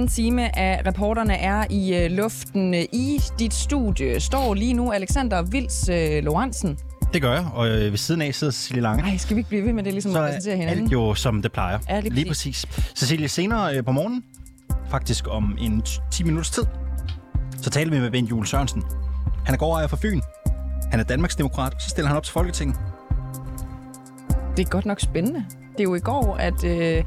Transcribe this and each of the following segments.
Anden time af reporterne er i øh, luften. I dit studie står lige nu Alexander Vils øh, Lorentzen. Det gør jeg, og øh, ved siden af sidder Cecilie Lange. Nej, skal vi ikke blive ved med det, ligesom Så at er præsentere hinanden? alt jo, som det plejer. Ja, lige lige præcis. Cecilie, senere øh, på morgenen, faktisk om en t- 10 minutters tid, så taler vi med Bent Juhl Sørensen. Han er gårdejer fra Fyn. Han er Danmarksdemokrat, så stiller han op til Folketinget. Det er godt nok spændende. Det er jo i går, at øh,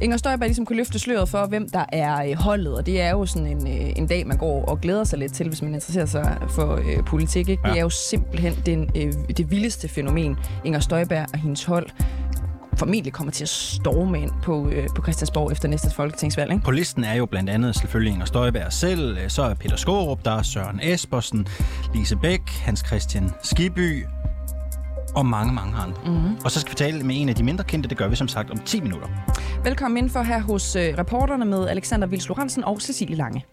Inger Støjberg ligesom kunne løfte sløret for, hvem der er øh, holdet, og det er jo sådan en, øh, en dag, man går og glæder sig lidt til, hvis man interesserer sig for øh, politik. Ikke? Ja. Det er jo simpelthen den, øh, det vildeste fænomen, Inger Støjberg og hendes hold formentlig kommer til at storme ind på, øh, på Christiansborg efter næste folketingsvalg. Ikke? På listen er jo blandt andet selvfølgelig Inger Støjberg selv, øh, så er Peter Skårup, der er Søren Espersen, Lise Bæk, Hans Christian Skiby og mange, mange andre. Mm-hmm. Og så skal vi tale med en af de mindre kendte, det gør vi som sagt om 10 minutter. Velkommen ind for her hos øh, reporterne med Alexander Vils Lorentzen og Cecilie Lange.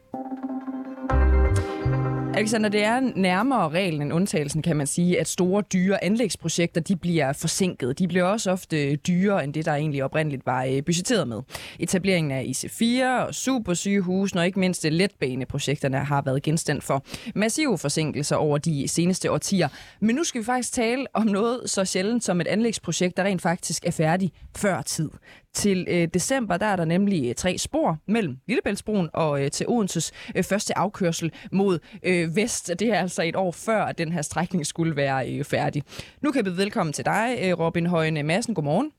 Alexander, det er nærmere reglen end undtagelsen, kan man sige, at store, dyre anlægsprojekter de bliver forsinket. De bliver også ofte øh, dyrere end det, der egentlig oprindeligt var øh, budgetteret med. Etableringen af IC4 og supersygehusene og ikke mindst øh, letbaneprojekterne har været genstand for massive forsinkelser over de seneste årtier. Men nu skal vi faktisk tale om noget så sjældent som et anlægsprojekt, der rent faktisk er færdig før tid. Til øh, december der er der nemlig øh, tre spor mellem Lillebæltsbroen og øh, til Odenses øh, første afkørsel mod øh, vest. Det er altså et år før, at den her strækning skulle være øh, færdig. Nu kan byde velkommen til dig, øh, Robin Højne Madsen. Godmorgen.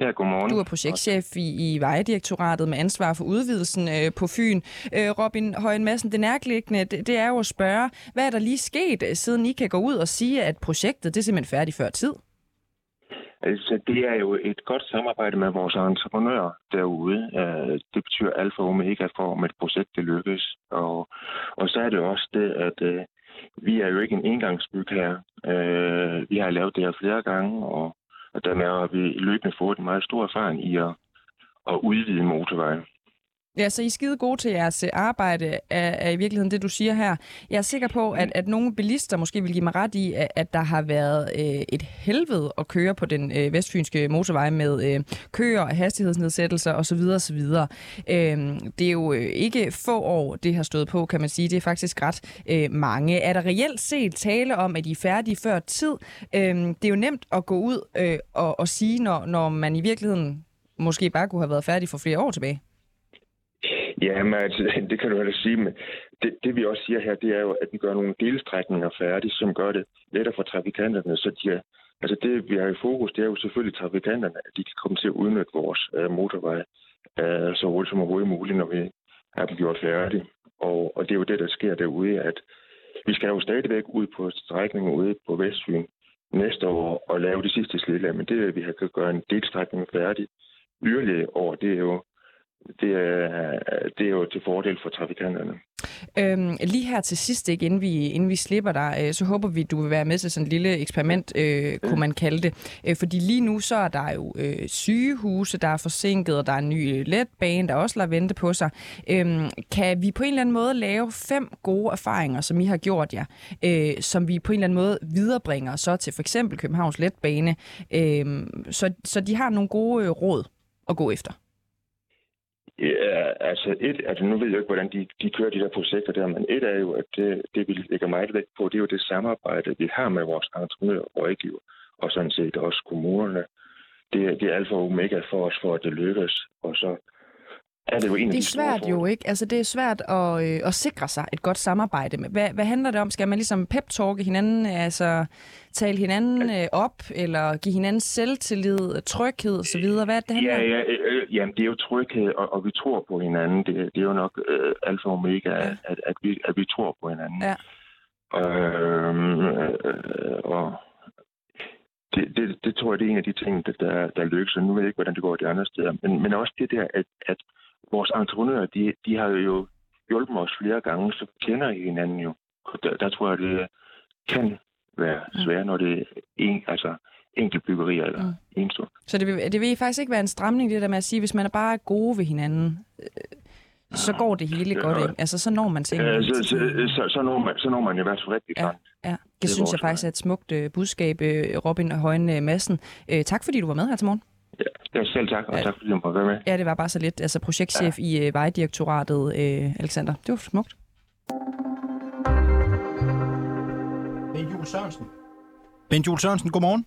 Ja, godmorgen. Du er projektchef i, i Vejdirektoratet med ansvar for udvidelsen øh, på Fyn. Øh, Robin Højen Madsen, det nærliggende, det, det er jo at spørge, hvad er der lige sket, øh, siden I kan gå ud og sige, at projektet det er simpelthen færdigt før tid? Altså, det er jo et godt samarbejde med vores entreprenører derude. Øh, det betyder alfa og omega for, om et projekt det lykkes. Og, og så er det også det, at øh, vi er jo ikke en engangsbyg her. Øh, Vi har lavet det her flere gange, og, og dermed har vi løbende fået en meget stor erfaring i at, at udvide motorvejen. Ja, så I er skide gode til jeres øh, arbejde, er, er i virkeligheden det, du siger her. Jeg er sikker på, at, at nogle bilister måske vil give mig ret i, at, at der har været øh, et helvede at køre på den øh, vestfynske motorvej med øh, køer, hastighedsnedsættelser osv. osv. Øh, det er jo øh, ikke få år, det har stået på, kan man sige. Det er faktisk ret øh, mange. Er der reelt set tale om, at I er færdige før tid? Øh, det er jo nemt at gå ud øh, og, og sige, når, når man i virkeligheden måske bare kunne have været færdig for flere år tilbage. Ja, men altså, det kan du ellers sige, men det, det vi også siger her, det er jo, at vi gør nogle delstrækninger færdige, som gør det lettere for trafikanterne, så de er, altså det, vi har i fokus, det er jo selvfølgelig trafikanterne, at de kan komme til at udnytte vores øh, motorvej øh, så hurtigt som overhovedet muligt, når vi har dem gjort færdige. Og, og det er jo det, der sker derude, at vi skal jo stadigvæk ud på strækningen ude på Vestfyn næste år og lave de sidste slidlag, men det, at vi kan gøre en delstrækning færdig yderligere år, det er jo det er, det er jo til fordel for trafikanterne. Øhm, lige her til sidst, ikke, inden, vi, inden vi slipper dig, øh, så håber vi, du vil være med til sådan et lille eksperiment, øh, kunne man kalde det. Øh, fordi lige nu så er der jo øh, sygehuse, der er forsinket, og der er en ny øh, letbane, der også lader vente på sig. Øhm, kan vi på en eller anden måde lave fem gode erfaringer, som I har gjort jer, øh, som vi på en eller anden måde viderebringer så til for eksempel Københavns letbane, øh, så, så de har nogle gode øh, råd at gå efter? Ja, altså et, altså nu ved jeg ikke, hvordan de, de kører de der projekter der, men et er jo, at det, det vi lægger meget vægt på, det er jo det samarbejde, vi har med vores entreprenører og rådgiver, og sådan set også kommunerne. Det, det er alfa og omega for os, for at det lykkes. Og så er det jo en Det er svært jo, ikke? Altså, det er svært at, øh, at sikre sig et godt samarbejde. med. Hvad, hvad handler det om? Skal man ligesom pep-talke hinanden, altså tale hinanden øh, op, eller give hinanden selvtillid, tryghed osv.? Hvad er det, det handler Ja, ja, øh, jamen, det er jo tryghed, og, og vi tror på hinanden. Det, det er jo nok øh, alfa og omega, Ja. at, at, vi, at vi tror på hinanden. Ja. Øhm, øh, og det, det, det tror jeg, det er en af de ting, der, der, der lykkes. Og nu ved jeg ikke, hvordan det går de andre steder. Men, men også det der, at, at vores entreprenører, de, de har jo hjulpet os flere gange, så kender I hinanden jo. Og der, der tror jeg, det kan være svært, når det er en, altså enkelt byggerier eller Mm. mm. enestående. Så det vil, det vil faktisk ikke være en stramning, det der med at sige, hvis man er bare gode ved hinanden, øh, så går det hele godt, ikke? Altså, så når man tingene. Øh, så, så, så, så, når man, så når man i hvert fald rigtig Ja. langt. Ja, det, er synes jeg faktisk er et smukt øh, budskab, øh, Robin Højen øh, Madsen. Øh, tak fordi du var med her til morgen. Ja. Selv tak, og Ja. tak fordi du måtte være med. Ja, det var bare så lidt. Altså projektchef ja. i øh, Vejdirektoratet, øh, Alexander. Det var smukt. Ben Jules Sørensen. Ben Jules Sørensen, godmorgen.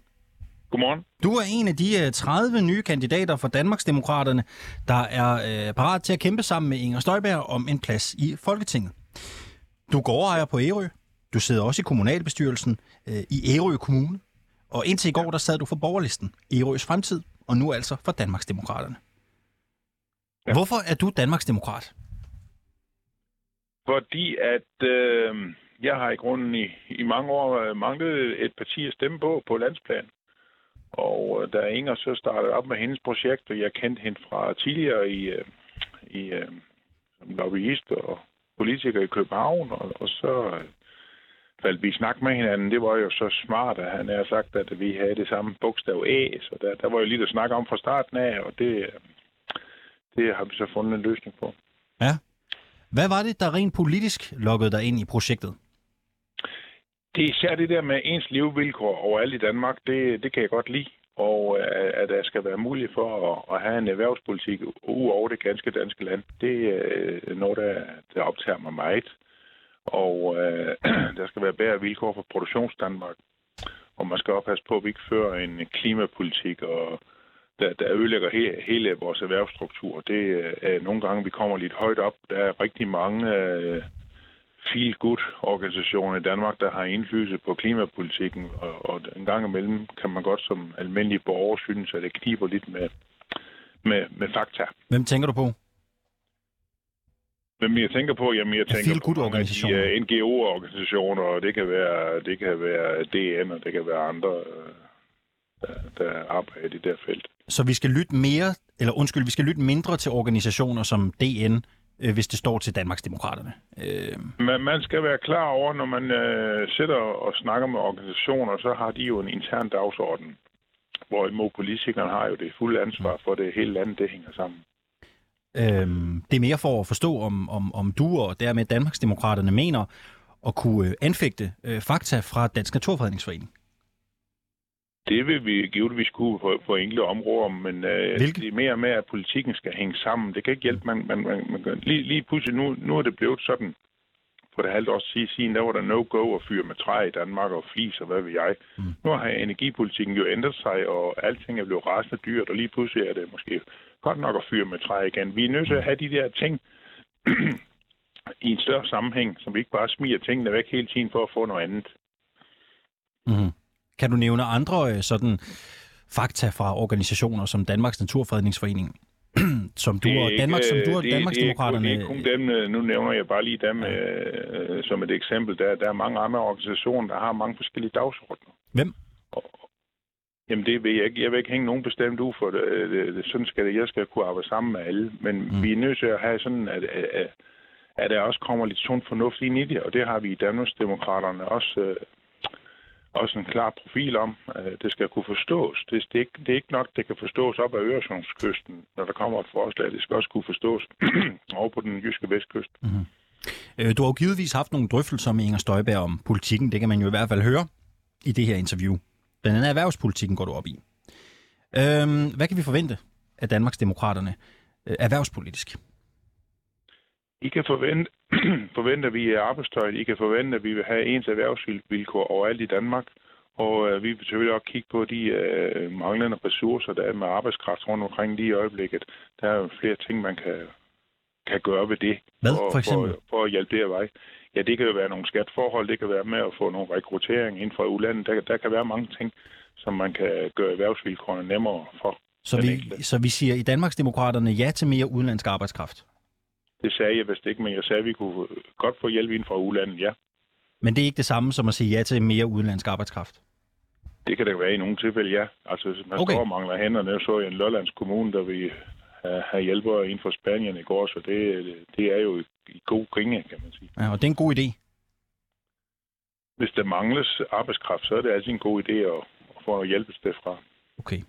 Godmorgen. Du er en af de øh, 30 nye kandidater for Danmarksdemokraterne, der er øh, parat til at kæmpe sammen med Inger Støjberg om en plads i Folketinget. Du går ejer på Ærø. Du sidder også i kommunalbestyrelsen øh, i Ærø Kommune. Og indtil i går, der sad du for borgerlisten Ærøs Fremtid, og nu altså for Danmarksdemokraterne. Ja. Hvorfor er du Danmarksdemokrat? Fordi at øh, jeg har i grunden i, i mange år øh, manglet et parti at stemme på på landsplan. Og øh, da Inger så startede op med hendes projekt, og jeg kendte hende fra tidligere i, øh, i som lobbyist og politiker i København, og, og så faldt vi i snak med hinanden. Det var jo så smart, at han har sagt, at vi havde det samme bogstav A, så der, der var jo lidt at snakke om fra starten af, og det, øh, det har vi så fundet en løsning på. Hvad var det, der rent politisk lukkede dig ind i projektet? Det er især det der med ens levevilkår overalt i Danmark, det, det kan jeg godt lide. Og øh, at der skal være mulighed for at, at have en erhvervspolitik ud over det ganske danske land, det er noget, der, der optager mig meget. Og øh, der skal være bedre vilkår for produktionsdanmark. Og man skal også passe på, at vi ikke fører en klimapolitik, og der, der ødelægger he, hele vores erhvervsstruktur. Det øh, er nogle gange, vi kommer lidt højt op. Der er rigtig mange øh, feel-good-organisationer i Danmark, der har indflydelse på klimapolitikken, og, og en gang imellem kan man godt som almindelig borger synes, at det kniber lidt med, med, med fakta. Hvem tænker du på? Hvem jeg tænker på, jamen jeg tænker på af de uh, NGO-organisationer, og det kan være, det kan være DN, og det kan være andre, øh, der, der arbejder i det der felt. Så vi skal lytte mere, eller undskyld, vi skal lytte mindre til organisationer som DN, øh, hvis det står til Danmarksdemokraterne. Øh, Man, man skal være klar over, når man øh, sidder og snakker med organisationer, så har de jo en intern dagsorden. Hvorimod politikerne har jo det fulde ansvar for det hele landet, det hænger sammen. Øh, det er mere for at forstå, om, om, om du og dermed Danmarksdemokraterne mener at kunne øh, anfægte øh, fakta fra Dansk Naturfredningsforening. Det vil vi givetvis kunne på, på enkelte områder, men øh, Hvilke? det er mere med, at politikken skal hænge sammen. Det kan ikke hjælpe, man, man, man, man lige, lige pludselig nu, nu er det blevet sådan, for det halvt år siden, der var der no-go at fyre med træ i Danmark og flis og hvad ved jeg. Mm. Mm. Nu har energipolitikken jo ændret sig, og alting er blevet rasende dyrt, og lige pludselig er det måske godt nok at fyre med træ igen. Vi er nødt til at have de der ting i en større sammenhæng, så vi ikke bare smiger tingene væk hele tiden for at få noget andet. Mm-hmm. Kan du nævne andre øh, sådan fakta fra organisationer som Danmarks Naturfredningsforening, som du og ikke, Danmark, som du og det, Danmarksdemokraterne... Det er, ikke kun dem, øh, nu nævner jeg bare lige dem øh, som et eksempel. Der, der er mange andre organisationer, der har mange forskellige dagsordner. Hvem? Og, jamen det vil jeg ikke. Jeg vil ikke hænge nogen bestemt ud for det. det, sådan skal det. Jeg skal kunne arbejde sammen med alle. Men Mm. vi er nødt til at have sådan, at, at, at, at der også kommer lidt sund fornuft ind i det. Og det har vi i Danmarksdemokraterne også... Øh, også en klar profil om, det skal kunne forstås. Det, det, er ikke, det er ikke nok, det kan forstås op ad Øresundskysten, når der kommer et forslag. Det skal også kunne forstås over på den jyske vestkyst. Øh, Du har jo givetvis haft nogle drøftelser med Inger Støjberg om politikken. Det kan man jo i hvert fald høre i det her interview. Blandt andet erhvervspolitikken går du op i. Øhm, hvad kan vi forvente af Danmarksdemokraterne øh, erhvervspolitisk? I kan forvente, forvente, at vi er arbejdstøjet. I kan forvente, at vi vil have ens erhvervsvilkår overalt i Danmark. Og øh, vi vil selvfølgelig også kigge på de øh, manglende ressourcer, der er med arbejdskraft rundt omkring lige i øjeblikket. Der er flere ting, man kan, kan gøre ved det. Hvad, for eksempel? For, for at hjælpe det vej. Ja, det kan jo være nogle skatforhold. Det kan være med at få nogle rekruttering inden for udlandet. Der, der kan være mange ting, som man kan gøre erhvervsvilkårene nemmere for. Så vi, enkelte. så vi siger i Danmarksdemokraterne ja til mere udenlandsk arbejdskraft. Det sagde jeg vist ikke, men jeg sagde, at vi kunne godt få hjælp inden for udlandet, ja. Men det er ikke det samme som at sige ja til mere udenlandsk arbejdskraft. Det kan det være i nogle tilfælde, ja. Altså, hvis man Okay. står og mangler hænderne, så i en Lollands Kommune, der vi have, hjælpere inden for Spanien i går, så det, det er jo i, god gringe, kan man sige. Ja, og det er en god idé. Hvis der mangles arbejdskraft, så er det altid en god idé at, at få noget hjælp et sted fra. Okay.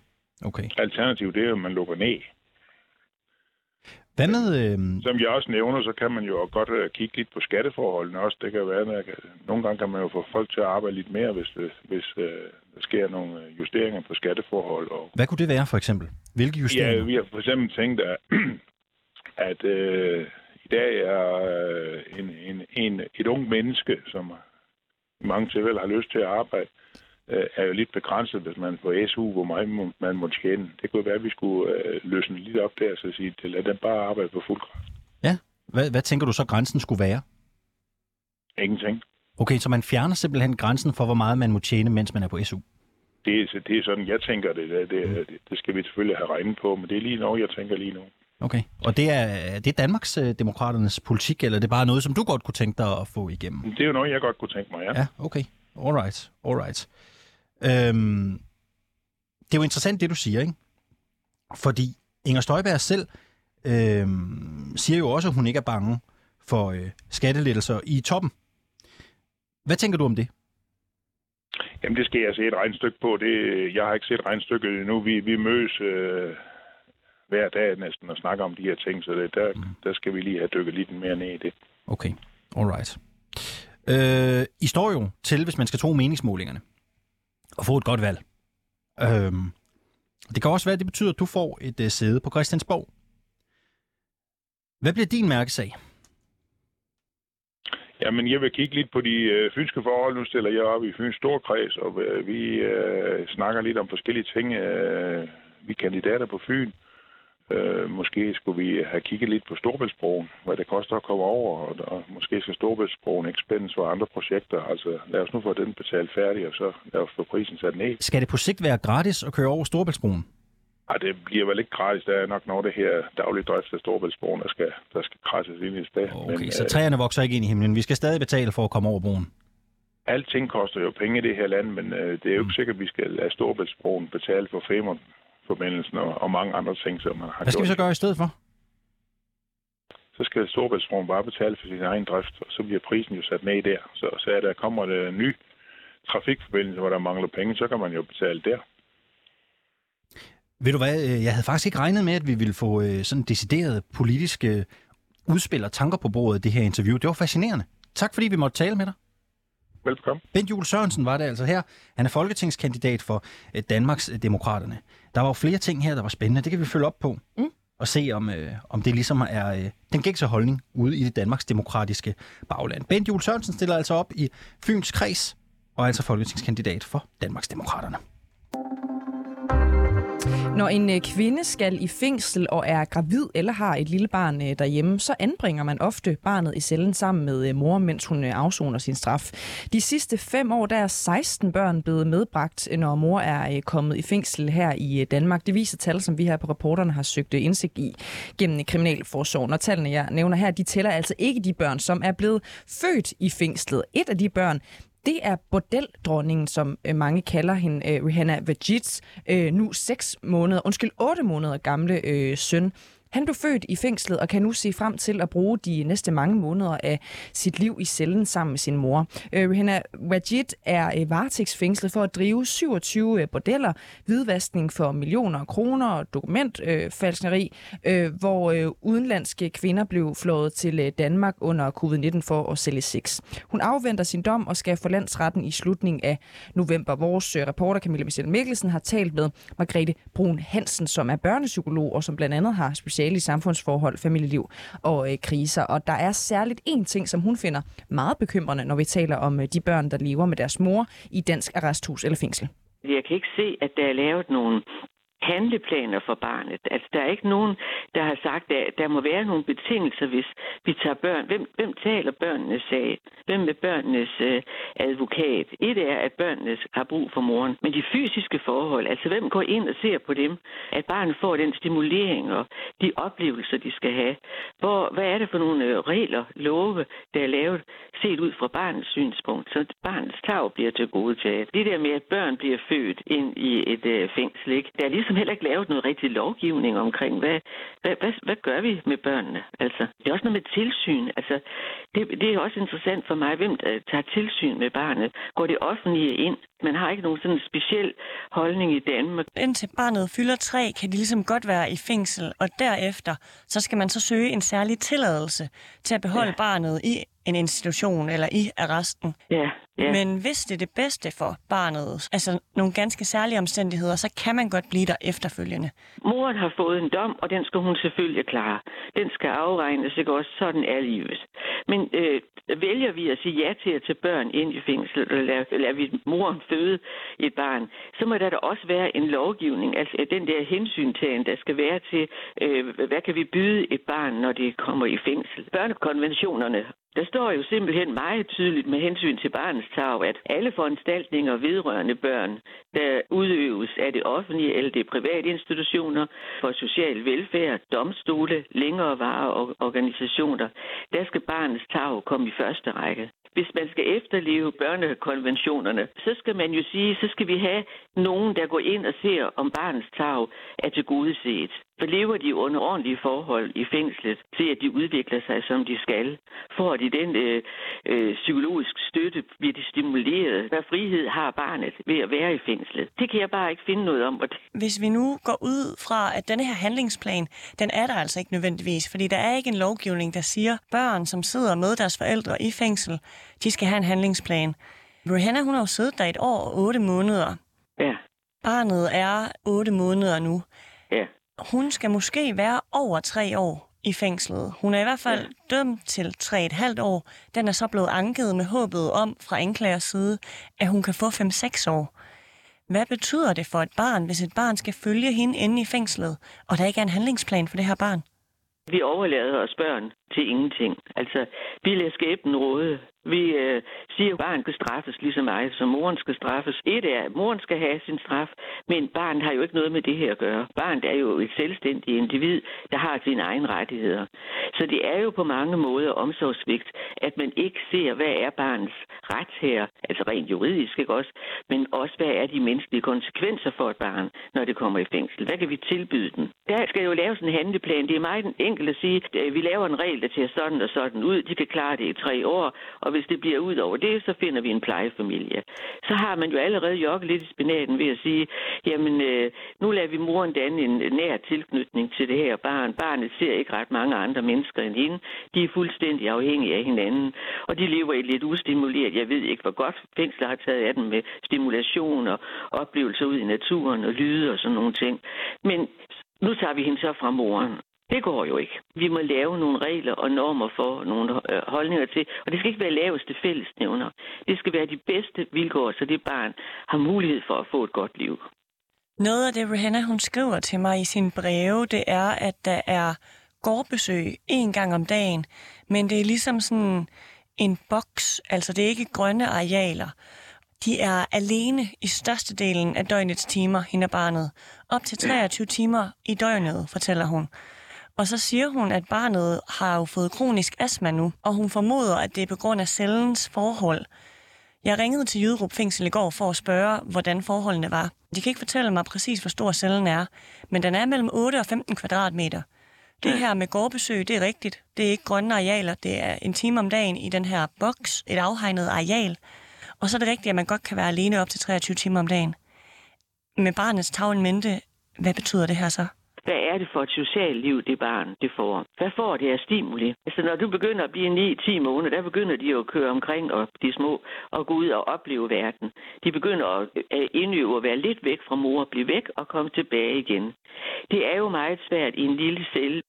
okay. Alternativt det er jo, at man lukker ned. Hvad med... Øh, Som jeg også nævner, så kan man jo godt øh, kigge lidt på skatteforholdene også. Det kan være, at nogle gange kan man jo få folk til at arbejde lidt mere, hvis, hvis, hvis øh, der sker nogle øh, justeringer på skatteforhold. Og, Hvad kunne det være, for eksempel? Hvilke justeringer? ja, vi har for eksempel tænkt, at, at øh, i dag er øh, en, en, en, et ung menneske, som i mange tilfælde har lyst til at arbejde, øh, er jo lidt begrænset, hvis man får SU, hvor meget må- man må tjene. Det kunne være, at vi skulle øh, løsne lidt op der, så sige, lad dem bare arbejde på fuld kraft. Ja. Hvad, hvad tænker du så, grænsen skulle være? Ingenting. Okay, så man fjerner simpelthen grænsen for, hvor meget man må tjene, mens man er på SU. Det, er- det er sådan, jeg tænker det. Det, det, det skal vi selvfølgelig have regnet på, men det er lige noget, jeg tænker lige nu. Okay. Og det er, det er Danmarks øh, demokraternes politik, eller er det bare noget, som du godt kunne tænke dig at få igennem? Det er jo noget, jeg godt kunne tænke mig, ja. Ja, okay. Alright, alright. Øhm, det er jo interessant, det du siger, ikke? Fordi Inger Støjberg selv øhm, siger jo også, at hun ikke er bange for øh, skattelettelser i toppen. Hvad tænker du om det? Jamen, det skal jeg se et regnstykke på. Det, jeg har ikke set regnstykket endnu. Vi, vi mødes øh, hver dag næsten og snakker om de her ting, så det, der, der skal vi lige have dykket lidt mere ned i det. Okay, alright. Øh, I står jo til, hvis man skal tro meningsmålingerne, og få et godt valg. Øhm, det kan også være, at det betyder, at du får et øh, sæde på Christiansborg. Hvad bliver din mærkesag? Jamen, jeg vil kigge lidt på de øh, fynske forhold. Nu stiller jeg op i Fyns Storkreds, og øh, vi øh, snakker lidt om forskellige ting. Øh, vi er kandidater på Fyn. Øh, måske skulle vi have kigget lidt på Storbæltsbroen, hvad det koster at komme over, og, og måske skal Storbæltsbroen ikke spændes for andre projekter. Altså, lad os nu få den betalt færdig, og så lad os få prisen sat ned. Skal det på sigt være gratis at køre over Storebæltsbroen? Ej, det bliver vel ikke gratis. Der er nok noget af det her daglig drift af Storbæltsbroen, der skal, der skal krasses ind i stedet. Okay, Men, så øh, træerne vokser ikke ind i himlen. Vi skal stadig betale for at komme over broen. alting koster jo penge i det her land, men øh, det er jo ikke sikkert, at vi skal lade Storbæltsbroen betale for Femern-forbindelsen og, og mange andre ting, som man har Hvad skal vi gjort. så gøre i stedet for? så skal Storbæltsbroen bare betale for sin egen drift, og så bliver prisen jo sat ned der. Så, så er der kommer der en ny trafikforbindelse, hvor der mangler penge, så kan man jo betale der. Ved du hvad, øh, jeg havde faktisk ikke regnet med, at vi ville få øh, sådan decideret politiske udspil og tanker på bordet i det her interview. Det var fascinerende. Tak fordi vi måtte tale med dig. Velkommen. Bent Juhl Sørensen var det altså her. Han er folketingskandidat for øh, Danmarks øh, Demokraterne. Der var jo flere ting her, der var spændende. Det kan vi følge op på. Mm. Og se, om, øh, om det ligesom er øh, den gængse holdning ude i det Danmarks demokratiske bagland. Bent Juhl Sørensen stiller altså op i Fyns Kreds, og er altså folketingskandidat for Danmarks Demokraterne. Når en øh, kvinde skal i fængsel og er gravid eller har et lille barn øh, derhjemme, så anbringer man ofte barnet i cellen sammen med øh, mor, mens hun øh, afsoner sin straf. De sidste fem år der er 16 børn blevet medbragt, øh, når mor er øh, kommet i fængsel her i øh, Danmark. Det viser tal, som vi her på reporterne har søgt øh, indsigt i gennem øh, Kriminalforsorgen. Og tallene, jeg nævner her, de tæller altså ikke de børn, som er blevet født i fængslet. Et af de børn, det er bordeldronningen, som øh, mange kalder hende, øh, Rihanna Vajits, øh, nu 6 måneder, undskyld, 8 måneder gamle øh, søn. Han blev født i fængslet og kan nu se frem til at bruge de næste mange måneder af sit liv i cellen sammen med sin mor. Øh, Rihanna Wajid er øh, varetægtsfængslet for at drive 27 øh, bordeller, hvidvaskning for millioner af kroner, og dokumentfalskneri, øh, øh, hvor øh, udenlandske kvinder blev flået til øh, Danmark under covid-19 for at sælge sex. Hun afventer sin dom og skal for landsretten i slutningen af november. Vores øh, reporter Camilla Michelle Mikkelsen har talt med Margrethe Brun Hansen, som er børnepsykolog og som blandt andet har speciale i samfundsforhold, familieliv og øh, kriser. Og der er særligt en ting, som hun finder meget bekymrende, når vi taler om øh, de børn, der lever med deres mor i dansk arresthus eller fængsel. Jeg kan ikke se, at der er lavet nogle handleplaner for barnet. Altså, der er ikke nogen, der har sagt, at der må være nogle betingelser, hvis vi tager børn. Hvem, hvem taler børnenes sag? Hvem er børnenes øh, advokat? Et er, at børnene har brug for moren. Men de fysiske forhold, altså hvem går ind og ser på dem? At barnet får den stimulering og de oplevelser, de skal have. Hvor, hvad er det for nogle øh, regler, love, der er lavet, set ud fra barnets synspunkt, så barnets tag bliver til gode taget. Det der med, at børn bliver født ind i et øh, fængsel, ikke? der er ligesom heller ikke lavet noget rigtig lovgivning omkring, hvad, hvad, hvad, hvad gør vi med børnene? Altså, det er også noget med tilsyn. Altså, det, det er også interessant for mig, hvem der tager tilsyn med barnet. Går det offentlige ind? Man har ikke nogen sådan speciel holdning i Danmark. Indtil barnet fylder tre, kan de ligesom godt være i fængsel, og derefter så skal man så søge en særlig tilladelse til at beholde ja. barnet i en institution eller i arresten. Ja, ja. Men hvis det er det bedste for barnet, altså nogle ganske særlige omstændigheder, så kan man godt blive der efterfølgende. Moren har fået en dom, og den skal hun selvfølgelig klare. Den skal afregnes, ikke også? Sådan er livet. Men øh, vælger vi at sige ja til at tage børn ind i fængsel, eller lader, lader vi moren føde et barn, så må der da også være en lovgivning, altså den der hensyntagen, der skal være til, øh, hvad kan vi byde et barn, når det kommer i fængsel. Børnekonventionerne der står jo simpelthen meget tydeligt med hensyn til barnets tag, at alle foranstaltninger vedrørende børn, der udøves af det offentlige eller det private institutioner for social velfærd, domstole, længere varer og organisationer, der skal barnets tag komme i første række. Hvis man skal efterleve børnekonventionerne, så skal man jo sige, så skal vi have nogen, der går ind og ser, om barnets tag er til set. For lever de under ordentlige forhold i fængslet, til at de udvikler sig, som de skal, får de den øh, øh, psykologisk støtte, bliver de stimuleret. Hvad frihed har barnet ved at være i fængslet? Det kan jeg bare ikke finde noget om. Hvis vi nu går ud fra, at denne her handlingsplan, den er der altså ikke nødvendigvis, fordi der er ikke en lovgivning, der siger, børn, som sidder med deres forældre i fængsel, de skal have en handlingsplan. Rihanna, hun har jo siddet der et år og otte måneder. Ja. Barnet er otte måneder nu. Ja. Hun skal måske være over tre år i fængslet. Hun er i hvert fald ja. dømt til tre et halvt år. Den er så blevet anket med håbet om fra anklagers side, at hun kan få 5-6 år. Hvad betyder det for et barn, hvis et barn skal følge hende inde i fængslet, og der ikke er en handlingsplan for det her barn? Vi overlader os børn til ingenting. Altså, vi lader skæbnen råde. Vi øh, siger, at barnet skal straffes lige så meget, som moren skal straffes. Et er, at moren skal have sin straf, men barnet har jo ikke noget med det her at gøre. Barnet er jo et selvstændigt individ, der har sine egne rettigheder. Så det er jo på mange måder omsorgsvigt, at man ikke ser, hvad er barnets ret her, altså rent juridisk, ikke også? Men også, hvad er de menneskelige konsekvenser for et barn, når det kommer i fængsel? Hvad kan vi tilbyde den? Der skal jo laves en handleplan. Det er meget enkelt at sige, at vi laver en regel, det til sådan og sådan ud. De kan klare det i tre år, og hvis det bliver ud over det, så finder vi en plejefamilie. Så har man jo allerede jokket lidt i spinaten ved at sige, jamen øh, nu lader vi moren danne en nær tilknytning til det her barn. Barnet ser ikke ret mange andre mennesker end hende. De er fuldstændig afhængige af hinanden, og de lever i lidt ustimuleret. Jeg ved ikke, hvor godt fængsler har taget af dem med stimulation og oplevelser ud i naturen og lyde og sådan nogle ting. Men nu tager vi hende så fra moren, det går jo ikke. Vi må lave nogle regler og normer for nogle øh, holdninger til, og det skal ikke være laveste fællesnævner. Det skal være de bedste vilkår, så det barn har mulighed for at få et godt liv. Noget af det, Rihanna hun skriver til mig i sin breve, det er, at der er gårdbesøg en gang om dagen, men det er ligesom sådan en boks, altså det er ikke grønne arealer. De er alene i størstedelen af døgnets timer, hende og barnet. Op til 23 timer i døgnet, fortæller hun. Og så siger hun, at barnet har jo fået kronisk astma nu, og hun formoder, at det er på grund af cellens forhold. Jeg ringede til Jyderup Fængsel i går for at spørge, hvordan forholdene var. De kan ikke fortælle mig præcis, hvor stor cellen er, men den er mellem 8 og 15 kvadratmeter. Det her med gårdbesøg, det er rigtigt. Det er ikke grønne arealer. Det er en time om dagen i den her boks, et afhegnet areal. Og så er det rigtigt, at man godt kan være alene op til 23 timer om dagen. Med barnets tavle mente, hvad betyder det her så? Hvad er det for et socialt liv, det barn det får? Hvad får det af stimuli? Altså, når du begynder at blive 9-10 måneder, der begynder de jo at køre omkring, og de små, og gå ud og opleve verden. De begynder at indøve at være lidt væk fra mor, blive væk og komme tilbage igen. Det er jo meget svært i en lille celle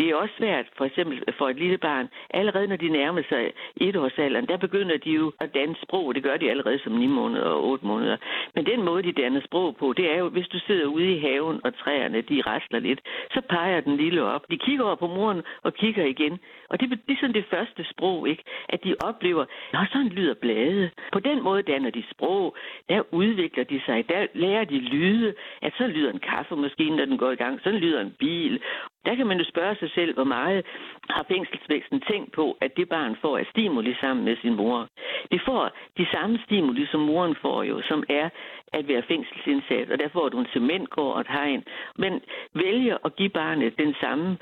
det er også svært, for eksempel for et lille barn, allerede når de nærmer sig etårsalderen, der begynder de jo at danne sprog. Det gør de allerede som 9 måneder og 8 måneder. Men den måde, de danner sprog på, det er jo, hvis du sidder ude i haven, og træerne, de rasler lidt, så peger den lille op. De kigger over på moren og kigger igen. Og det, det er sådan det første sprog, ikke? At de oplever, at sådan lyder blade. På den måde danner de sprog. Der udvikler de sig. Der lærer de lyde. At så lyder en kaffemaskine, når den går i gang. Sådan lyder en bil. Der kan man jo spørge sig selv, hvor meget har fængselsvæsen tænkt på, at det barn får af stimuli sammen med sin mor. Det får de samme stimuli, som moren får jo, som er at være fængselsindsat, og der får du en cementgård og et hegn. Men vælger at give barnet den samme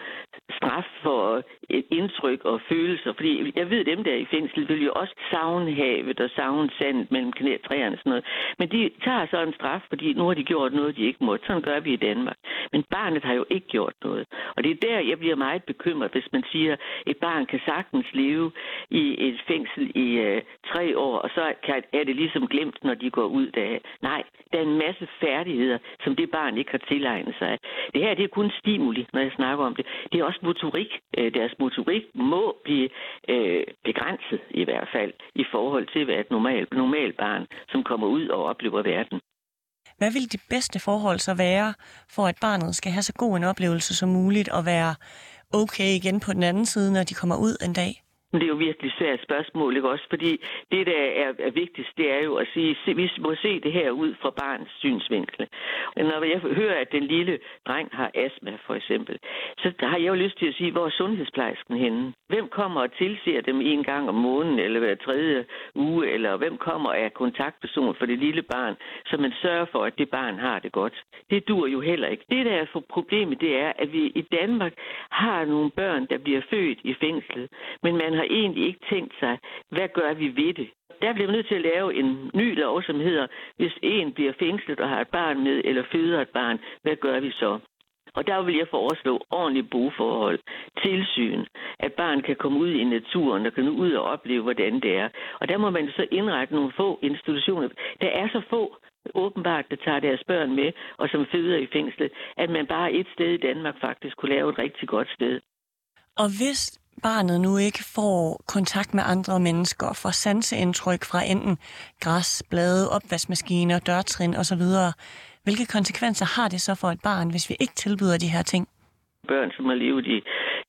straf for et indtryk og følelser. Fordi jeg ved, dem der i fængsel vil jo også savne havet og savne sandet mellem knætræerne og sådan noget. Men de tager så en straf, fordi nu har de gjort noget, de ikke må. Sådan gør vi i Danmark. Men barnet har jo ikke gjort noget. Og det er der, jeg bliver meget bekymret, hvis man siger, at et barn kan sagtens leve i et fængsel i øh, tre år, og så kan, er det ligesom glemt, når de går ud der. Nej, der er en masse færdigheder, som det barn ikke har tilegnet sig. Det her det er kun stimuli, når jeg snakker om det. Det er også motorik. Øh, deres motorik må blive øh, begrænset i hvert fald i forhold til at være et normalt, normalt barn, som kommer ud og oplever verden. Hvad vil de bedste forhold så være, for at barnet skal have så god en oplevelse som muligt og være okay igen på den anden side, når de kommer ud en dag? Det er jo virkelig svært spørgsmål, ikke også? Fordi det, der er, er vigtigst, det er jo at sige, at vi må se det her ud fra barns synsvinkel. Når jeg hører, at den lille dreng har astma, for eksempel, så har jeg jo lyst til at sige, hvor er sundhedsplejersken henne? Hvem kommer og tilser dem en gang om måneden, eller hver tredje uge, eller hvem kommer og er kontaktperson for det lille barn, så man sørger for, at det barn har det godt? Det dur jo heller ikke. Det, der er for problemet, det er, at vi i Danmark har nogle børn, der bliver født i fængsel, men man har egentlig ikke tænkt sig, hvad gør vi ved det? Der bliver man nødt til at lave en ny lov, som hedder, hvis en bliver fængslet og har et barn med, eller føder et barn, hvad gør vi så? Og der vil jeg foreslå ordentlige boforhold, tilsyn, at barn kan komme ud i naturen og kan ud og opleve, hvordan det er. Og der må man så indrette nogle få institutioner. Der er så få åbenbart, der tager deres børn med, og som føder i fængslet, at man bare et sted i Danmark faktisk kunne lave et rigtig godt sted. Og hvis barnet nu ikke får kontakt med andre mennesker, får sanseindtryk fra enten græs, blade, opvaskemaskiner, dørtrin osv., hvilke konsekvenser har det så for et barn, hvis vi ikke tilbyder de her ting? Børn, som har levet i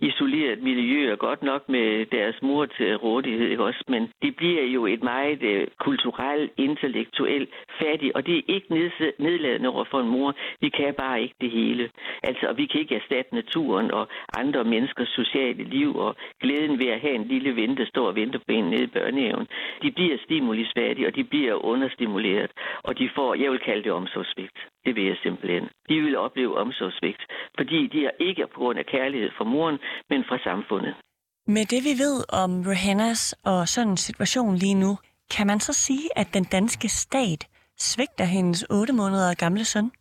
isoleret miljø og godt nok med deres mor til rådighed, ikke også? men de bliver jo et meget øh, kulturelt, intellektuelt fattig, og det er ikke nedladende over for en mor. Vi kan bare ikke det hele. Altså, vi kan ikke erstatte naturen og andre menneskers sociale liv og glæden ved at have en lille ven, der står og venter på en nede i børnehaven. De bliver stimulisfattige, og de bliver understimuleret, og de får, jeg vil kalde det omsorgsvigt. Det vil jeg simpelthen. De vil opleve omsorgsvigt, fordi de er ikke på grund af kærlighed fra moren, men fra samfundet. Med det vi ved om Rohannas og sådan en situation lige nu, kan man så sige, at den danske stat svigter hendes 8 måneder gamle søn?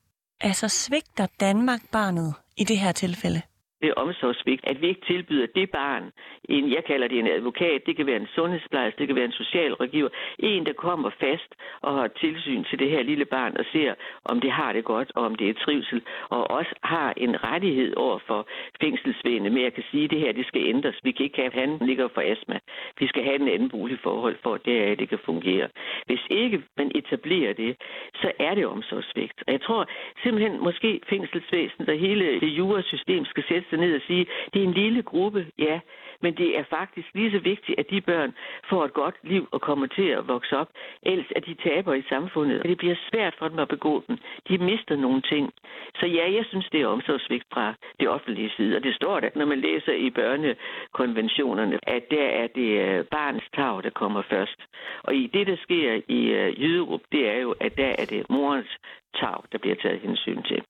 Altså svigter Danmark barnet i det her tilfælde? Det omsorgsvigt, at vi ikke tilbyder det barn, en, jeg kalder det en advokat, det kan være en sundhedsplejerske, det kan være en socialrådgiver, en, der kommer fast og har tilsyn til det her lille barn og ser, om det har det godt, og om det er trivsel, og også har en rettighed over for fængselsvægene med at kan sige, at det her det skal ændres. Vi kan ikke have, at han ligger for astma. Vi skal have en anden boligforhold for, at det, her, det kan fungere. Hvis ikke man etablerer det, så er det omsorgsvigt. Og jeg tror simpelthen, måske fængselsvæsenet og hele det jurasystem skal sætte sig ned og sige, det er en lille gruppe, ja, men det er faktisk lige så vigtigt, at de børn får et godt liv og kommer til at vokse op. Ellers at de taber i samfundet, og det bliver svært for dem at begå den. De mister nogle ting. Så ja, jeg synes, det er omsorgsvigt fra det offentlige side. Og det står der, når man læser i børnekonventionerne, at der er det øh, barnets tag, der kommer først. Og i det, der sker i øh, Jyderup, det er jo, at der er det morens tag, der bliver taget hensyn til.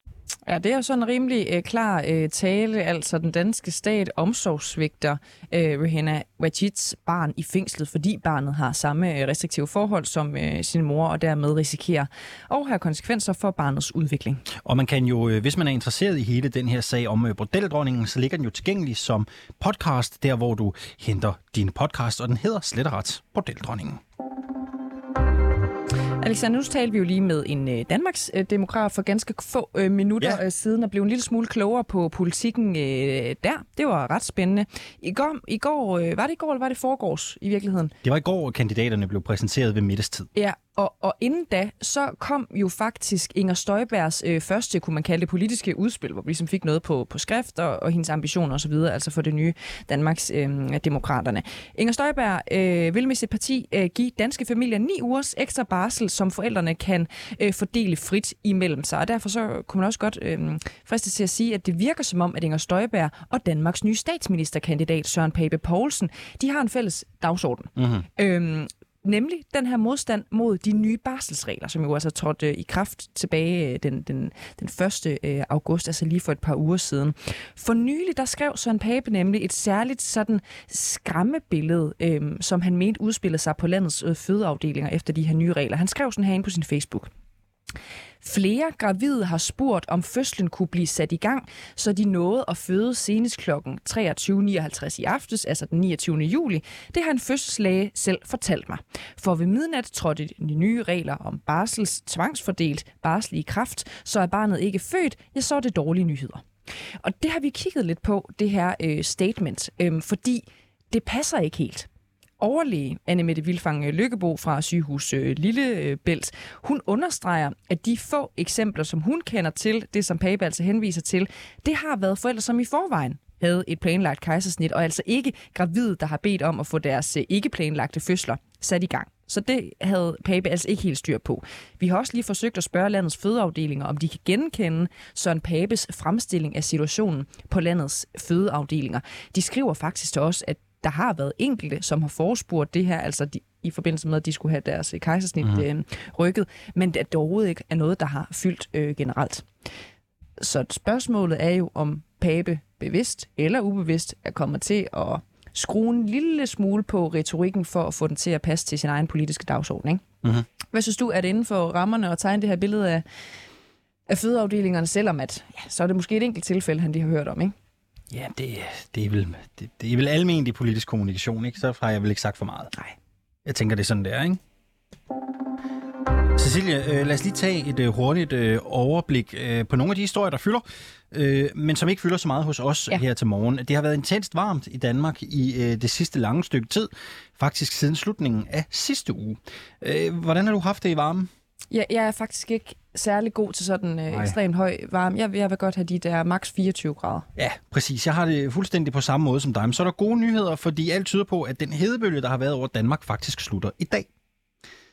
Ja, det er jo sådan en rimelig øh, klar øh, tale. Altså, den danske stat omsorgsvigter øh, Rihanna Wajits barn i fængslet, fordi barnet har samme øh, restriktive forhold som øh, sin mor, og dermed risikerer og har konsekvenser for barnets udvikling. Og man kan jo, øh, hvis man er interesseret i hele den her sag om øh, bordeldronningen, så ligger den jo tilgængelig som podcast, der hvor du henter dine podcast, og den hedder slet og ret Bordeldronningen. Alexander, nu talte vi jo lige med en øh, Danmarks øh, demokrat for ganske få øh, minutter ja. siden og blev en lille smule klogere på politikken der. Det var ret spændende. I går, i går var det i går, eller var det foregårs i virkeligheden? Det var i går, kandidaterne blev præsenteret ved middagstid. Ja, og, og inden da, så kom jo faktisk Inger Støjbergs øh, første, kunne man kalde det, politiske udspil, hvor vi ligesom fik noget på, på skrift og, og hendes ambitioner osv., altså for det nye Danmarks øh, Demokraterne. Inger Støjberg øh, vil med sit parti øh, give danske familier ni ugers ekstra barsel, som forældrene kan øh, fordele frit imellem sig. Og derfor så kunne man også godt øh, friste til at sige, at det virker som om, at Inger Støjberg og Danmarks nye statsministerkandidat Søren Pape Poulsen, de har en fælles dagsorden. Mm-hmm. Øh, Nemlig den her modstand mod de nye barselsregler, som jo altså trådte øh, i kraft tilbage øh, den, den, den 1. Øh, august, altså lige for et par uger siden. For nylig, der skrev Søren Pape nemlig et særligt sådan skræmmebillede, øh, som han mente udspillede sig på landets øh, fødeafdelinger efter de her nye regler. Han skrev sådan her ind på sin Facebook. Flere gravide har spurgt, om fødslen kunne blive sat i gang, så de nåede at føde senest kl. 23.59 i aftes, altså den 29. juli. Det har en fødselslæge selv fortalt mig. For ved midnat trådte de nye regler om barsels tvangsfordelt barsel i kraft, så er barnet ikke født, ja, så er det dårlige nyheder. Og det har vi kigget lidt på, det her øh, statement, øh, fordi det passer ikke helt overlæge Anne Mette Vilfang Lykkebo fra sygehus øh, Lillebælt, øh, hun understreger, at de få eksempler, som hun kender til, det som Pape altså henviser til, det har været forældre, som i forvejen havde et planlagt kejsersnit, og altså ikke gravide, der har bedt om at få deres øh, ikke planlagte fødsler sat i gang. Så det havde Pape altså ikke helt styr på. Vi har også lige forsøgt at spørge landets fødeafdelinger, om de kan genkende Søren Papes fremstilling af situationen på landets fødeafdelinger. De skriver faktisk til os, at der har været enkelte, som har forespurgt det her, altså de, i forbindelse med, at de skulle have deres øh, kejsersnit mm. øh, rykket, men at det overhovedet ikke er noget, der har fyldt øh, generelt. Så spørgsmålet er jo, om Pape bevidst eller ubevidst er kommet til at skrue en lille smule på retorikken for at få den til at passe til sin egen politiske dagsorden. Ikke? Mm-hmm. Hvad synes du, er det inden for rammerne at tegne det her billede af, af fødeafdelingerne, selvom at, ja, så er det måske et enkelt tilfælde, han de har hørt om, ikke? Ja, det, det, er vel, det, det er vel almindeligt politisk kommunikation, ikke? Så har jeg vel ikke sagt for meget. Nej. Jeg tænker, det er sådan, det er, ikke? Cecilia, øh, lad os lige tage et øh, hurtigt øh, overblik øh, på nogle af de historier, der fylder, øh, men som ikke fylder så meget hos os ja. her til morgen. Det har været intenst varmt i Danmark i øh, det sidste lange stykke tid, faktisk siden slutningen af sidste uge. Øh, hvordan har du haft det i varmen? Ja, jeg er faktisk ikke særlig god til sådan øh, ekstremt høj varme. Jeg, jeg vil godt have de der maks 24 grader. Ja, præcis. Jeg har det fuldstændig på samme måde som dig. Men så er der gode nyheder, fordi alt tyder på, at den hedebølge, der har været over Danmark, faktisk slutter i dag.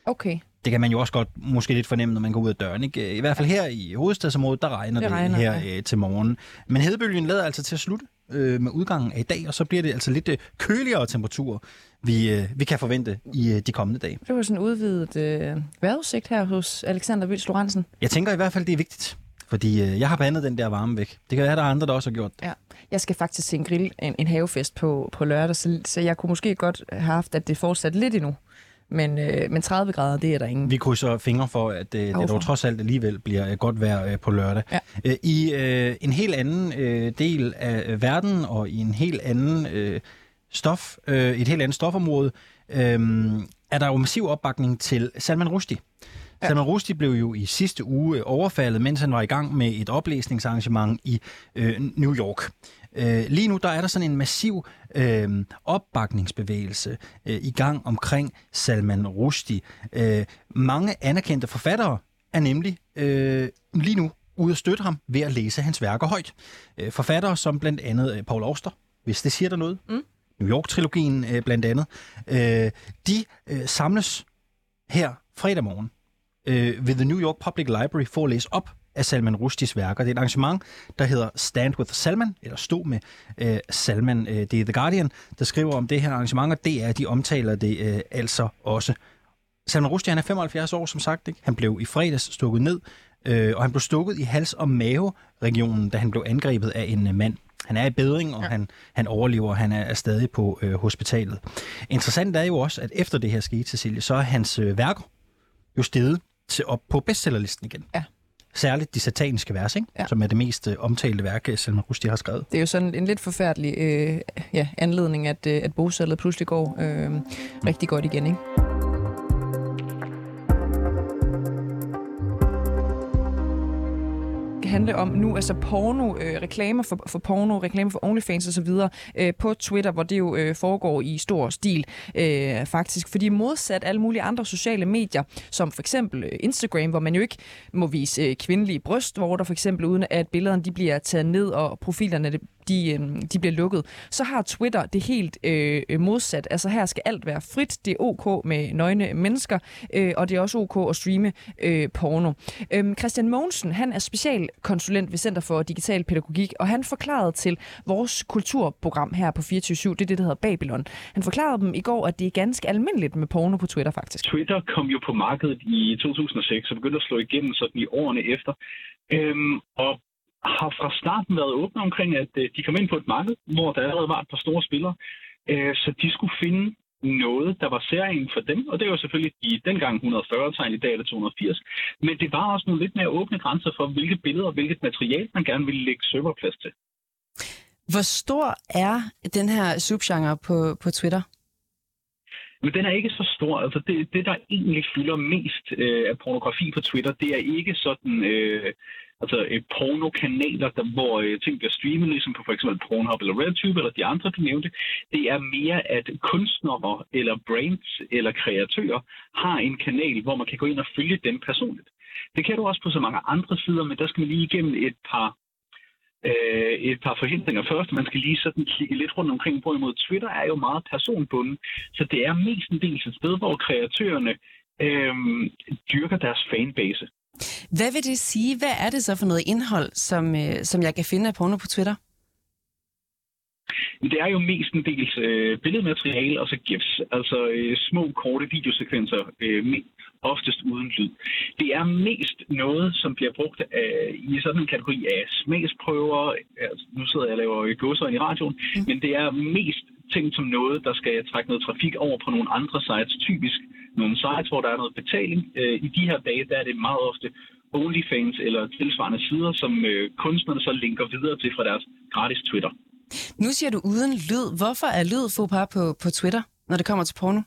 Okay. Det kan man jo også godt måske lidt fornemme, når man går ud af døren. Ikke? I hvert fald her i hovedstadsområdet, der regner det, det regner, her ja. øh, til morgen. Men hedebølgen lader altså til at slutte øh, med udgangen af i dag, og så bliver det altså lidt øh, køligere temperaturer, vi, øh, vi kan forvente i øh, de kommende dage. Det var sådan en udvidet øh, vejrudsigt her hos Alexander Vils Lorentzen. Jeg tænker i hvert fald, det er vigtigt. Fordi øh, jeg har bandet den der varme væk. Det kan være, at der er andre, der også har gjort det. Ja. Jeg skal faktisk til en grill, en, en havefest på, på lørdag, så, så jeg kunne måske godt have haft, at det fortsat lidt endnu. Men, øh, men 30 grader, det er der ingen. Vi krydser fingre for, at øh, det dog trods alt alligevel bliver øh, godt vejr øh, på lørdag. Ja. Øh, I øh, en helt anden øh, del af verden og i en helt anden øh, stof, øh, et helt andet stofområde, øh, er der jo massiv opbakning til Salman Rushdie. Ja. Salman Rushdie blev jo i sidste uge overfaldet, mens han var i gang med et oplæsningsarrangement i øh, New York. Øh, lige nu der er der sådan en massiv øh, opbakningsbevægelse øh, i gang omkring Salman Rushdie. Øh, mange anerkendte forfattere er nemlig øh, lige nu ude at støtte ham ved at læse hans værker højt. Øh, forfattere som blandt andet øh, Paul Auster, hvis det siger der noget. Mm. New York-trilogien øh, blandt andet. Øh, de øh, samles her fredag morgen øh, ved The New York Public Library for at læse op af Salman Rushdies værker. Det er et arrangement, der hedder Stand with Salman, eller Stå med øh, Salman. Øh, det er The Guardian, der skriver om det her arrangement, og det er, de omtaler det øh, altså også. Salman Rushdie, han er 75 år, som sagt. Ikke? Han blev i fredags stukket ned, øh, og han blev stukket i hals- og mave-regionen, da han blev angrebet af en øh, mand. Han er i bedring, og ja. han, han overlever, han er, er stadig på øh, hospitalet. Interessant er jo også, at efter det her skete, Cecilie, så er hans øh, værker jo steget til op på bestsellerlisten igen. Ja. Særligt de sataniske vers, ikke? Ja. som er det mest øh, omtalte værk, Salman Rushdie har skrevet. Det er jo sådan en lidt forfærdelig øh, ja, anledning, at, øh, at bogsalget pludselig går øh, mm. rigtig godt igen. Ikke? Handle om nu, altså porno, øh, reklamer for, for porno, reklamer for OnlyFans osv. Øh, på Twitter, hvor det jo øh, foregår i stor stil øh, faktisk. Fordi modsat alle mulige andre sociale medier, som for eksempel øh, Instagram, hvor man jo ikke må vise øh, kvindelige bryst, hvor der for eksempel uden at billederne de bliver taget ned, og profilerne de, øh, de bliver lukket, så har Twitter det helt øh, øh, modsat. Altså her skal alt være frit, det er ok med nøgne mennesker, øh, og det er også ok at streame øh, porno. Øh, Christian Mogensen, han er specialkonsulent ved Center for Digital Pædagogik, og han forklarede til vores kulturprogram her på 24 det er det, der hedder Babylon. Han forklarede dem i går, at det er ganske almindeligt med porno på Twitter faktisk. Twitter kom jo på markedet i 2006 og begyndte at slå igennem sådan i årene efter. Øhm, og har fra starten været åbne omkring, at øh, de kom ind på et marked, hvor der allerede var et par store spillere. Øh, så de skulle finde noget, der var særligt for dem, og det var selvfølgelig i dengang 140 tegn, i dag er det 280. Men det var også nogle lidt mere åbne grænser for, hvilke billeder og hvilket materiale man gerne ville lægge serverplads til. Hvor stor er den her subgenre på, på Twitter? Men den er ikke så stor. Altså det, det der egentlig fylder mest øh, af pornografi på Twitter, det er ikke sådan øh, altså øh, pornokanaler, der, hvor øh, ting bliver streamet, ligesom på for eksempel Pornhub eller RedTube eller de andre, du nævnte. Det er mere, at kunstnere eller brands eller kreatører har en kanal, hvor man kan gå ind og følge dem personligt. Det kan du også på så mange andre sider, men der skal man lige igennem et par øh, et par forhindringer. Først, man skal lige sådan kigge lidt rundt omkring, hvorimod Twitter er jo meget personbunden, så det er mest en del et sted, hvor kreatørerne øh, dyrker deres fanbase. Hvad vil det sige? Hvad er det så for noget indhold, som, øh, som jeg kan finde af porno på Twitter? Det er jo mest en del øh, billedmateriale og så GIFs, altså øh, små, korte videosekvenser, øh, oftest uden lyd. Det er mest noget, som bliver brugt af, i sådan en kategori af smagsprøver. Altså, nu sidder jeg og laver gåser i radioen, mm. men det er mest tænkt som noget, der skal trække noget trafik over på nogle andre sites, typisk nogle sites, hvor der er noget betaling. Øh, I de her dage, der er det meget ofte OnlyFans eller tilsvarende sider, som øh, kunstnerne så linker videre til fra deres gratis Twitter. Nu siger du uden lyd. Hvorfor er lyd faux på, på Twitter, når det kommer til porno?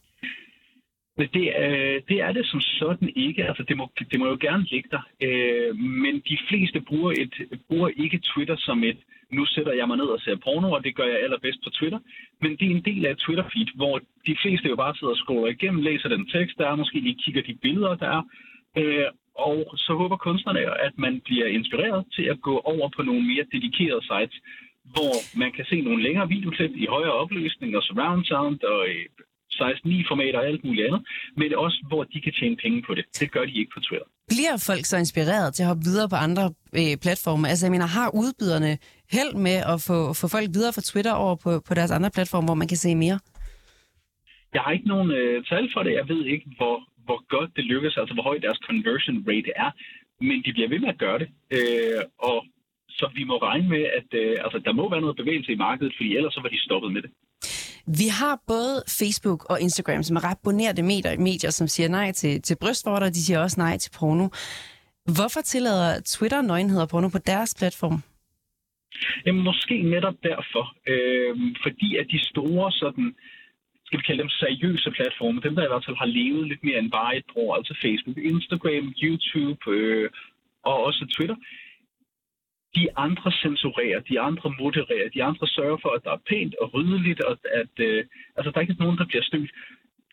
Det øh, det er det som sådan ikke. Altså, det, må, det må jo gerne ligge der. Øh, men de fleste bruger, et, bruger ikke Twitter som et, nu sætter jeg mig ned og ser porno, og det gør jeg allerbedst på Twitter. Men det er en del af et Twitter-feed, hvor de fleste jo bare sidder og scroller igennem, læser den tekst, der er, måske lige kigger de billeder, der er. Øh, og så håber kunstnerne, at man bliver inspireret til at gå over på nogle mere dedikerede sites, hvor man kan se nogle længere videoklip i højere opløsning og surround sound og øh, 16.9-formater og alt muligt andet, men også hvor de kan tjene penge på det. Det gør de ikke på Twitter. Bliver folk så inspireret til at hoppe videre på andre øh, platforme? Altså jeg mener, har udbyderne held med at få, få folk videre fra Twitter over på, på deres andre platforme, hvor man kan se mere? Jeg har ikke nogen øh, tal for det. Jeg ved ikke, hvor, hvor godt det lykkes, altså hvor høj deres conversion rate er. Men de bliver ved med at gøre det. Øh, og så vi må regne med, at øh, altså, der må være noget bevægelse i markedet, fordi ellers så var de stoppet med det. Vi har både Facebook og Instagram, som er ret bonerte medier, medier som siger nej til, til brystvorter, de siger også nej til porno. Hvorfor tillader Twitter nøgenhed og porno på deres platform? Jamen, måske netop derfor. Øh, fordi at de store sådan, skal vi kalde dem seriøse platforme, dem der i hvert fald har levet lidt mere end bare et år, altså Facebook, Instagram, YouTube øh, og også Twitter, de andre censurerer, de andre modererer, de andre sørger for, at der er pænt og ryddeligt, og at øh, altså, der er ikke nogen, der bliver stødt.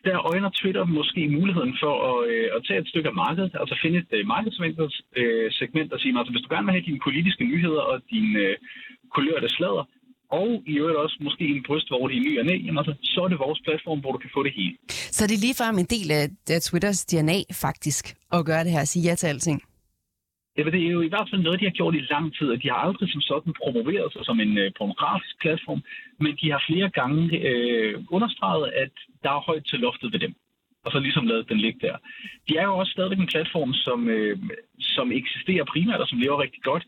Der øjner Twitter måske muligheden for at, øh, at tage et stykke af markedet, altså finde et øh, markedsmængdes øh, og sige, altså hvis du gerne vil have dine politiske nyheder og dine øh, kulørte slader, og i øvrigt også måske en brystvorte i ny og næ, altså, så er det vores platform, hvor du kan få det hele. Så det er ligefrem en del af, af Twitters DNA faktisk, at gøre det her, og sige ja til alting? Det er jo i hvert fald noget, de har gjort i lang tid, og de har aldrig som sådan promoveret sig som en øh, pornografisk platform, men de har flere gange øh, understreget, at der er højt til loftet ved dem, og så ligesom lavet den ligge der. De er jo også stadigvæk en platform, som, øh, som eksisterer primært og som lever rigtig godt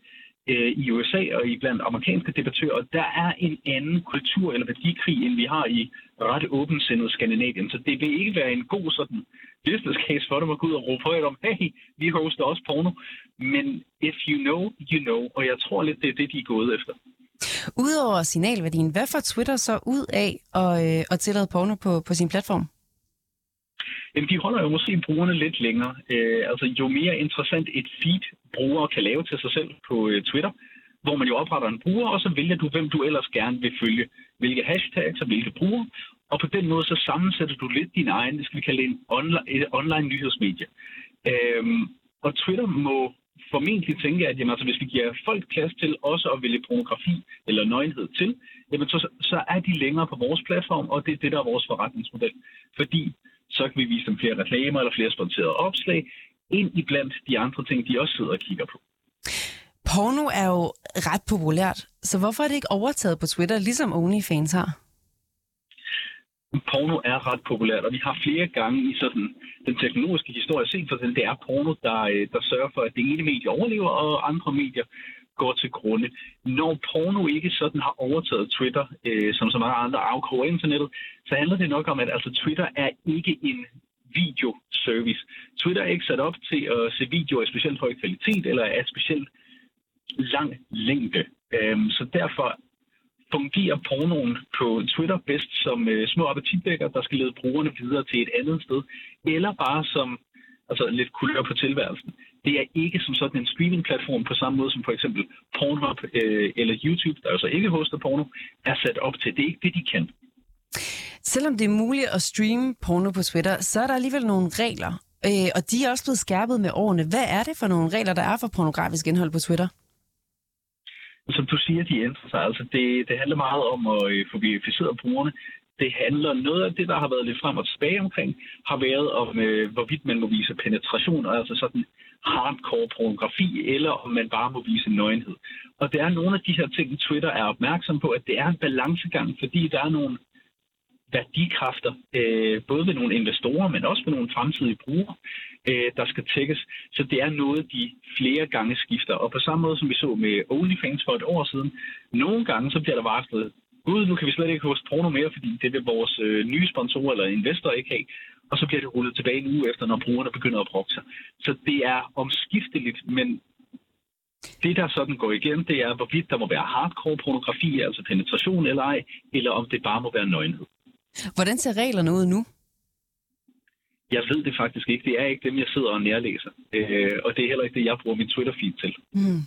øh, i USA og i blandt amerikanske debattører. Der er en anden kultur eller værdikrig, end vi har i ret åbensindet Skandinavien, så det vil ikke være en god sådan business case for dem at gå ud og råbe højt om, hey, vi hoster også porno. Men if you know, you know. Og jeg tror lidt, det er det, de er gået efter. Udover signalværdien, hvad får Twitter så ud af at, øh, at tillade porno på, på sin platform? Jamen, de holder jo måske brugerne lidt længere. Øh, altså, jo mere interessant et feed brugere kan lave til sig selv på øh, Twitter, hvor man jo opretter en bruger, og så vælger du, hvem du ellers gerne vil følge. Hvilke hashtags og hvilke brugere. Og på den måde så sammensætter du lidt din egen, det skal vi kalde en online, et øh, online nyhedsmedie. Øhm, og Twitter må formentlig tænke, at jamen, altså, hvis vi giver folk plads til også at vælge pornografi eller nøgenhed til, jamen, så, så er de længere på vores platform, og det er det, der er vores forretningsmodel. Fordi så kan vi vise dem flere reklamer eller flere sponsorerede opslag, ind i blandt de andre ting, de også sidder og kigger på. Porno er jo ret populært, så hvorfor er det ikke overtaget på Twitter, ligesom OnlyFans har? porno er ret populært, og vi har flere gange i sådan den teknologiske historie set for det er porno, der, øh, der sørger for, at det ene medie overlever, og andre medier går til grunde. Når porno ikke sådan har overtaget Twitter, øh, som så mange andre afkroger internettet, så handler det nok om, at altså Twitter er ikke en videoservice. Twitter er ikke sat op til at se videoer i specielt høj kvalitet eller af specielt lang længde. Øhm, så derfor fungerer pornoen på Twitter bedst som øh, små appetitvækker, der skal lede brugerne videre til et andet sted, eller bare som altså lidt kulør på tilværelsen. Det er ikke som sådan en streamingplatform på samme måde som for eksempel Pornhub øh, eller YouTube, der altså ikke hoster porno, er sat op til. Det er ikke det, de kan. Selvom det er muligt at streame porno på Twitter, så er der alligevel nogle regler, øh, og de er også blevet skærpet med årene. Hvad er det for nogle regler, der er for pornografisk indhold på Twitter? som du siger, de ændrer sig. Altså, det, det handler meget om at øh, få verificeret brugerne. Det handler, noget af det, der har været lidt frem og tilbage omkring, har været om, øh, hvorvidt man må vise penetration, altså sådan hardcore pornografi, eller om man bare må vise nøgenhed. Og det er nogle af de her ting, Twitter er opmærksom på, at det er en balancegang, fordi der er nogle værdikræfter, øh, både ved nogle investorer, men også ved nogle fremtidige brugere, øh, der skal tækkes. Så det er noget, de flere gange skifter. Og på samme måde, som vi så med OnlyFans for et år siden, nogle gange så bliver der varslet, gud, nu kan vi slet ikke hoste porno mere, fordi det vil vores øh, nye sponsorer eller investorer ikke have. Og så bliver det rullet tilbage en uge efter, når brugerne begynder at brokke sig. Så det er omskifteligt, men det, der sådan går igen, det er, hvorvidt der må være hardcore pornografi, altså penetration eller ej, eller om det bare må være nøgenhed. Hvordan ser reglerne ud nu? Jeg ved det faktisk ikke. Det er ikke dem, jeg sidder og nærlæser. Øh, og det er heller ikke det, jeg bruger min Twitter-feed til. Mm.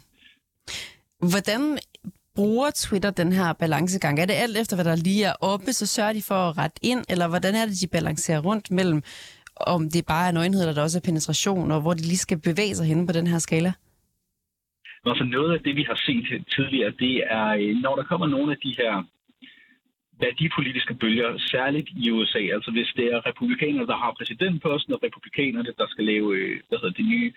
Hvordan bruger Twitter den her balancegang? Er det alt efter, hvad der lige er oppe, så sørger de for at rette ind, eller hvordan er det, de balancerer rundt mellem, om det bare er nøgenhed, eller der også er penetration, og hvor de lige skal bevæge sig henne på den her skala? Altså noget af det, vi har set tidligere, det er, øh, når der kommer nogle af de her værdipolitiske bølger, særligt i USA. Altså hvis det er republikanerne, der har præsidentposten, og republikanerne, der skal lave øh, hvad hedder, de nye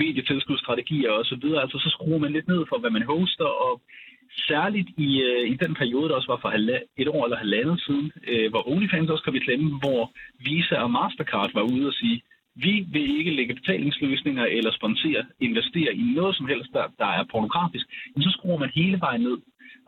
medietilskudsstrategier osv., altså så skruer man lidt ned for, hvad man hoster, og særligt i, øh, i den periode, der også var for et år eller halvandet siden, øh, hvor OnlyFans også kom i klemme, hvor Visa og Mastercard var ude og sige, vi vil ikke lægge betalingsløsninger eller sponsere, investere i noget som helst, der, der er pornografisk, men så skruer man hele vejen ned.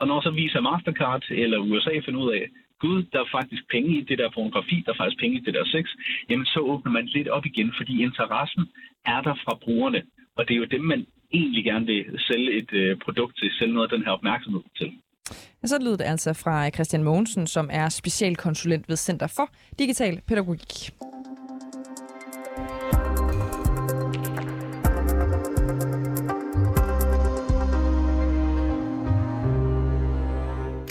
Og når så viser Mastercard eller USA finder ud af, gud, der er faktisk penge i det der pornografi, der er faktisk penge i det der sex, jamen så åbner man lidt op igen, fordi interessen er der fra brugerne. Og det er jo dem, man egentlig gerne vil sælge et øh, produkt til, sælge noget af den her opmærksomhed til. Ja, så lyder det altså fra Christian Mogensen, som er specialkonsulent ved Center for Digital Pædagogik.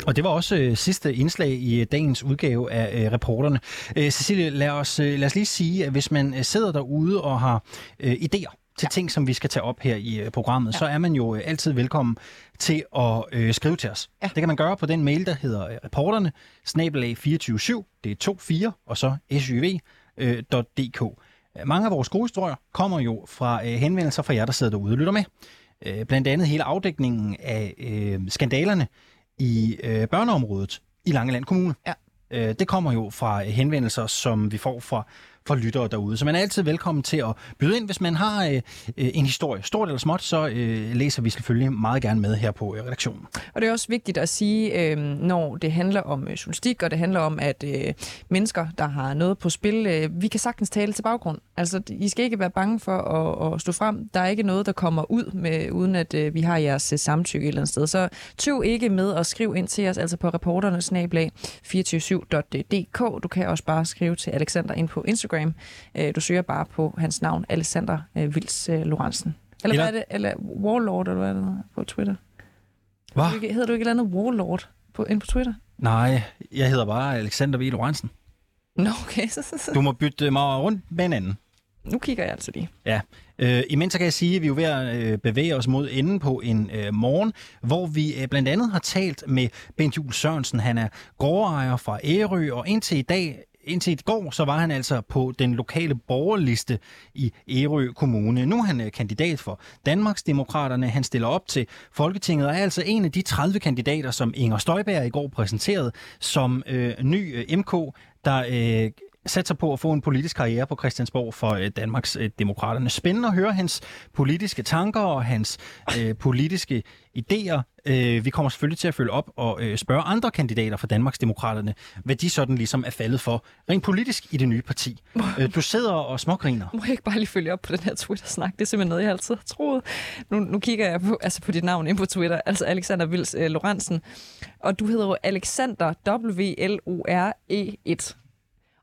Og det var også øh, sidste indslag i øh, dagens udgave af øh, reporterne. Øh, Cecilie, lad os, øh, lad os lige sige, at hvis man øh, sidder derude og har øh, idéer til ja. ting, som vi skal tage op her i øh, programmet, ja. så er man jo øh, altid velkommen til at øh, skrive til os. Ja. Det kan man gøre på den mail, der hedder øh, reporterne, snabelag 24 det er 24, og så syv.dk. Mange af vores gode historier kommer jo fra øh, henvendelser fra jer, der sidder derude og lytter med. Øh, blandt andet hele afdækningen af øh, skandalerne i øh, børneområdet i Langeland Kommune. Ja. Øh, det kommer jo fra henvendelser, som vi får fra for lyttere derude. Så man er altid velkommen til at byde ind, hvis man har øh, øh, en historie, stort eller småt, så øh, læser vi selvfølgelig meget gerne med her på øh, redaktionen. Og det er også vigtigt at sige, øh, når det handler om øh, journalistik, og det handler om, at øh, mennesker, der har noget på spil, øh, vi kan sagtens tale til baggrund. Altså, I skal ikke være bange for at, at stå frem. Der er ikke noget, der kommer ud, med, uden at øh, vi har jeres øh, samtykke et eller andet sted. Så tøv ikke med at skrive ind til os, altså på reporternesnablag247.dk. Du kan også bare skrive til Alexander ind på Instagram Instagram. Øh, du søger bare på hans navn, Alexander øh, Vils øh, Lorentzen. Eller, eller, hvad er det? Eller Warlord, eller hvad er det på Twitter? Hvad? Hedder du ikke, hedder du ikke et eller andet Warlord på, ind på Twitter? Nej, jeg hedder bare Alexander V. Lorentzen. Nå, okay. du må bytte mig rundt med en anden. nu kigger jeg altså lige. Ja, øh, imens så kan jeg sige, at vi er jo ved at øh, bevæge os mod enden på en øh, morgen, hvor vi øh, blandt andet har talt med Bent Juhl Sørensen. Han er gårdejer fra Ærø, og indtil i dag indtil i går, så var han altså på den lokale borgerliste i Ærø Kommune. Nu er han øh, kandidat for Danmarksdemokraterne. Han stiller op til Folketinget og er altså en af de 30 kandidater, som Inger Støjberg i går præsenterede som øh, ny øh, MK, der øh, satser på at få en politisk karriere på Christiansborg for øh, Danmarks øh, Demokraterne. Spændende at høre hans politiske tanker og hans øh, politiske idéer. Øh, vi kommer selvfølgelig til at følge op og øh, spørge andre kandidater for Danmarks Demokraterne, hvad de sådan ligesom er faldet for rent politisk i det nye parti. Øh, du sidder og smågriner. Må jeg ikke bare lige følge op på den her Twitter-snak? Det er simpelthen noget, jeg altid har troet. Nu, nu kigger jeg på, altså på dit navn ind på Twitter, altså Alexander Vils øh, Lorentzen. Og du hedder jo Alexander W-L-O-R-E-1.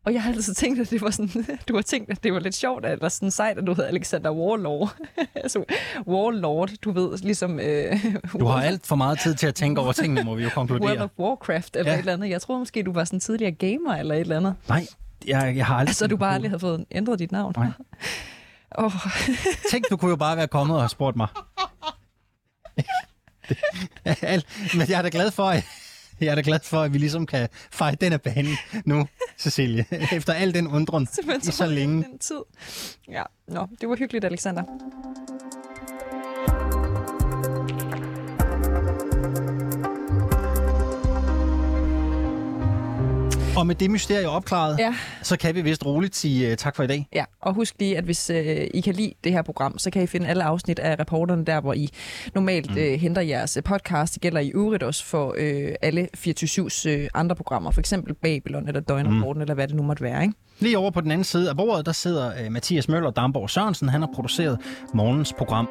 Og jeg har altid tænkt, at det var sådan, du har tænkt, at det var lidt sjovt, at det var sådan sejt, at du hedder Alexander Warlord. altså Warlord, du ved, ligesom... Øh, Du har alt for meget tid til at tænke over tingene, må vi jo World konkludere. of Warcraft eller Ja. et eller andet. Jeg tror måske, du var sådan tidligere gamer eller et eller andet. Nej, jeg, jeg har aldrig... Så du bare aldrig havde fået ændret dit navn. Nej. Oh, Tænk, du kunne jo bare være kommet og have spurgt mig. Men jeg er da glad for, at jeg er da glad for, at vi ligesom kan fejre den af banen nu, Cecilie. Efter al den undren i så længe. Den tid. Ja, nå, det var hyggeligt, Alexander. Og med det mysterie opklaret, Ja. så kan vi vist roligt sige uh, tak for i dag. Ja, og husk lige, at hvis øh, I kan lide det her program, så kan I finde alle afsnit af reporterne der, hvor I normalt mm. øh, henter jeres podcast. Det gælder i øvrigt også for øh, alle 24-7's øh, andre programmer, for eksempel Babylon eller Døgnrapporten, mm. eller hvad det nu måtte være. Ikke? Lige over på den anden side af bordet, der sidder uh, Mathias Møller Damborg Sørensen. Han har produceret morgens program.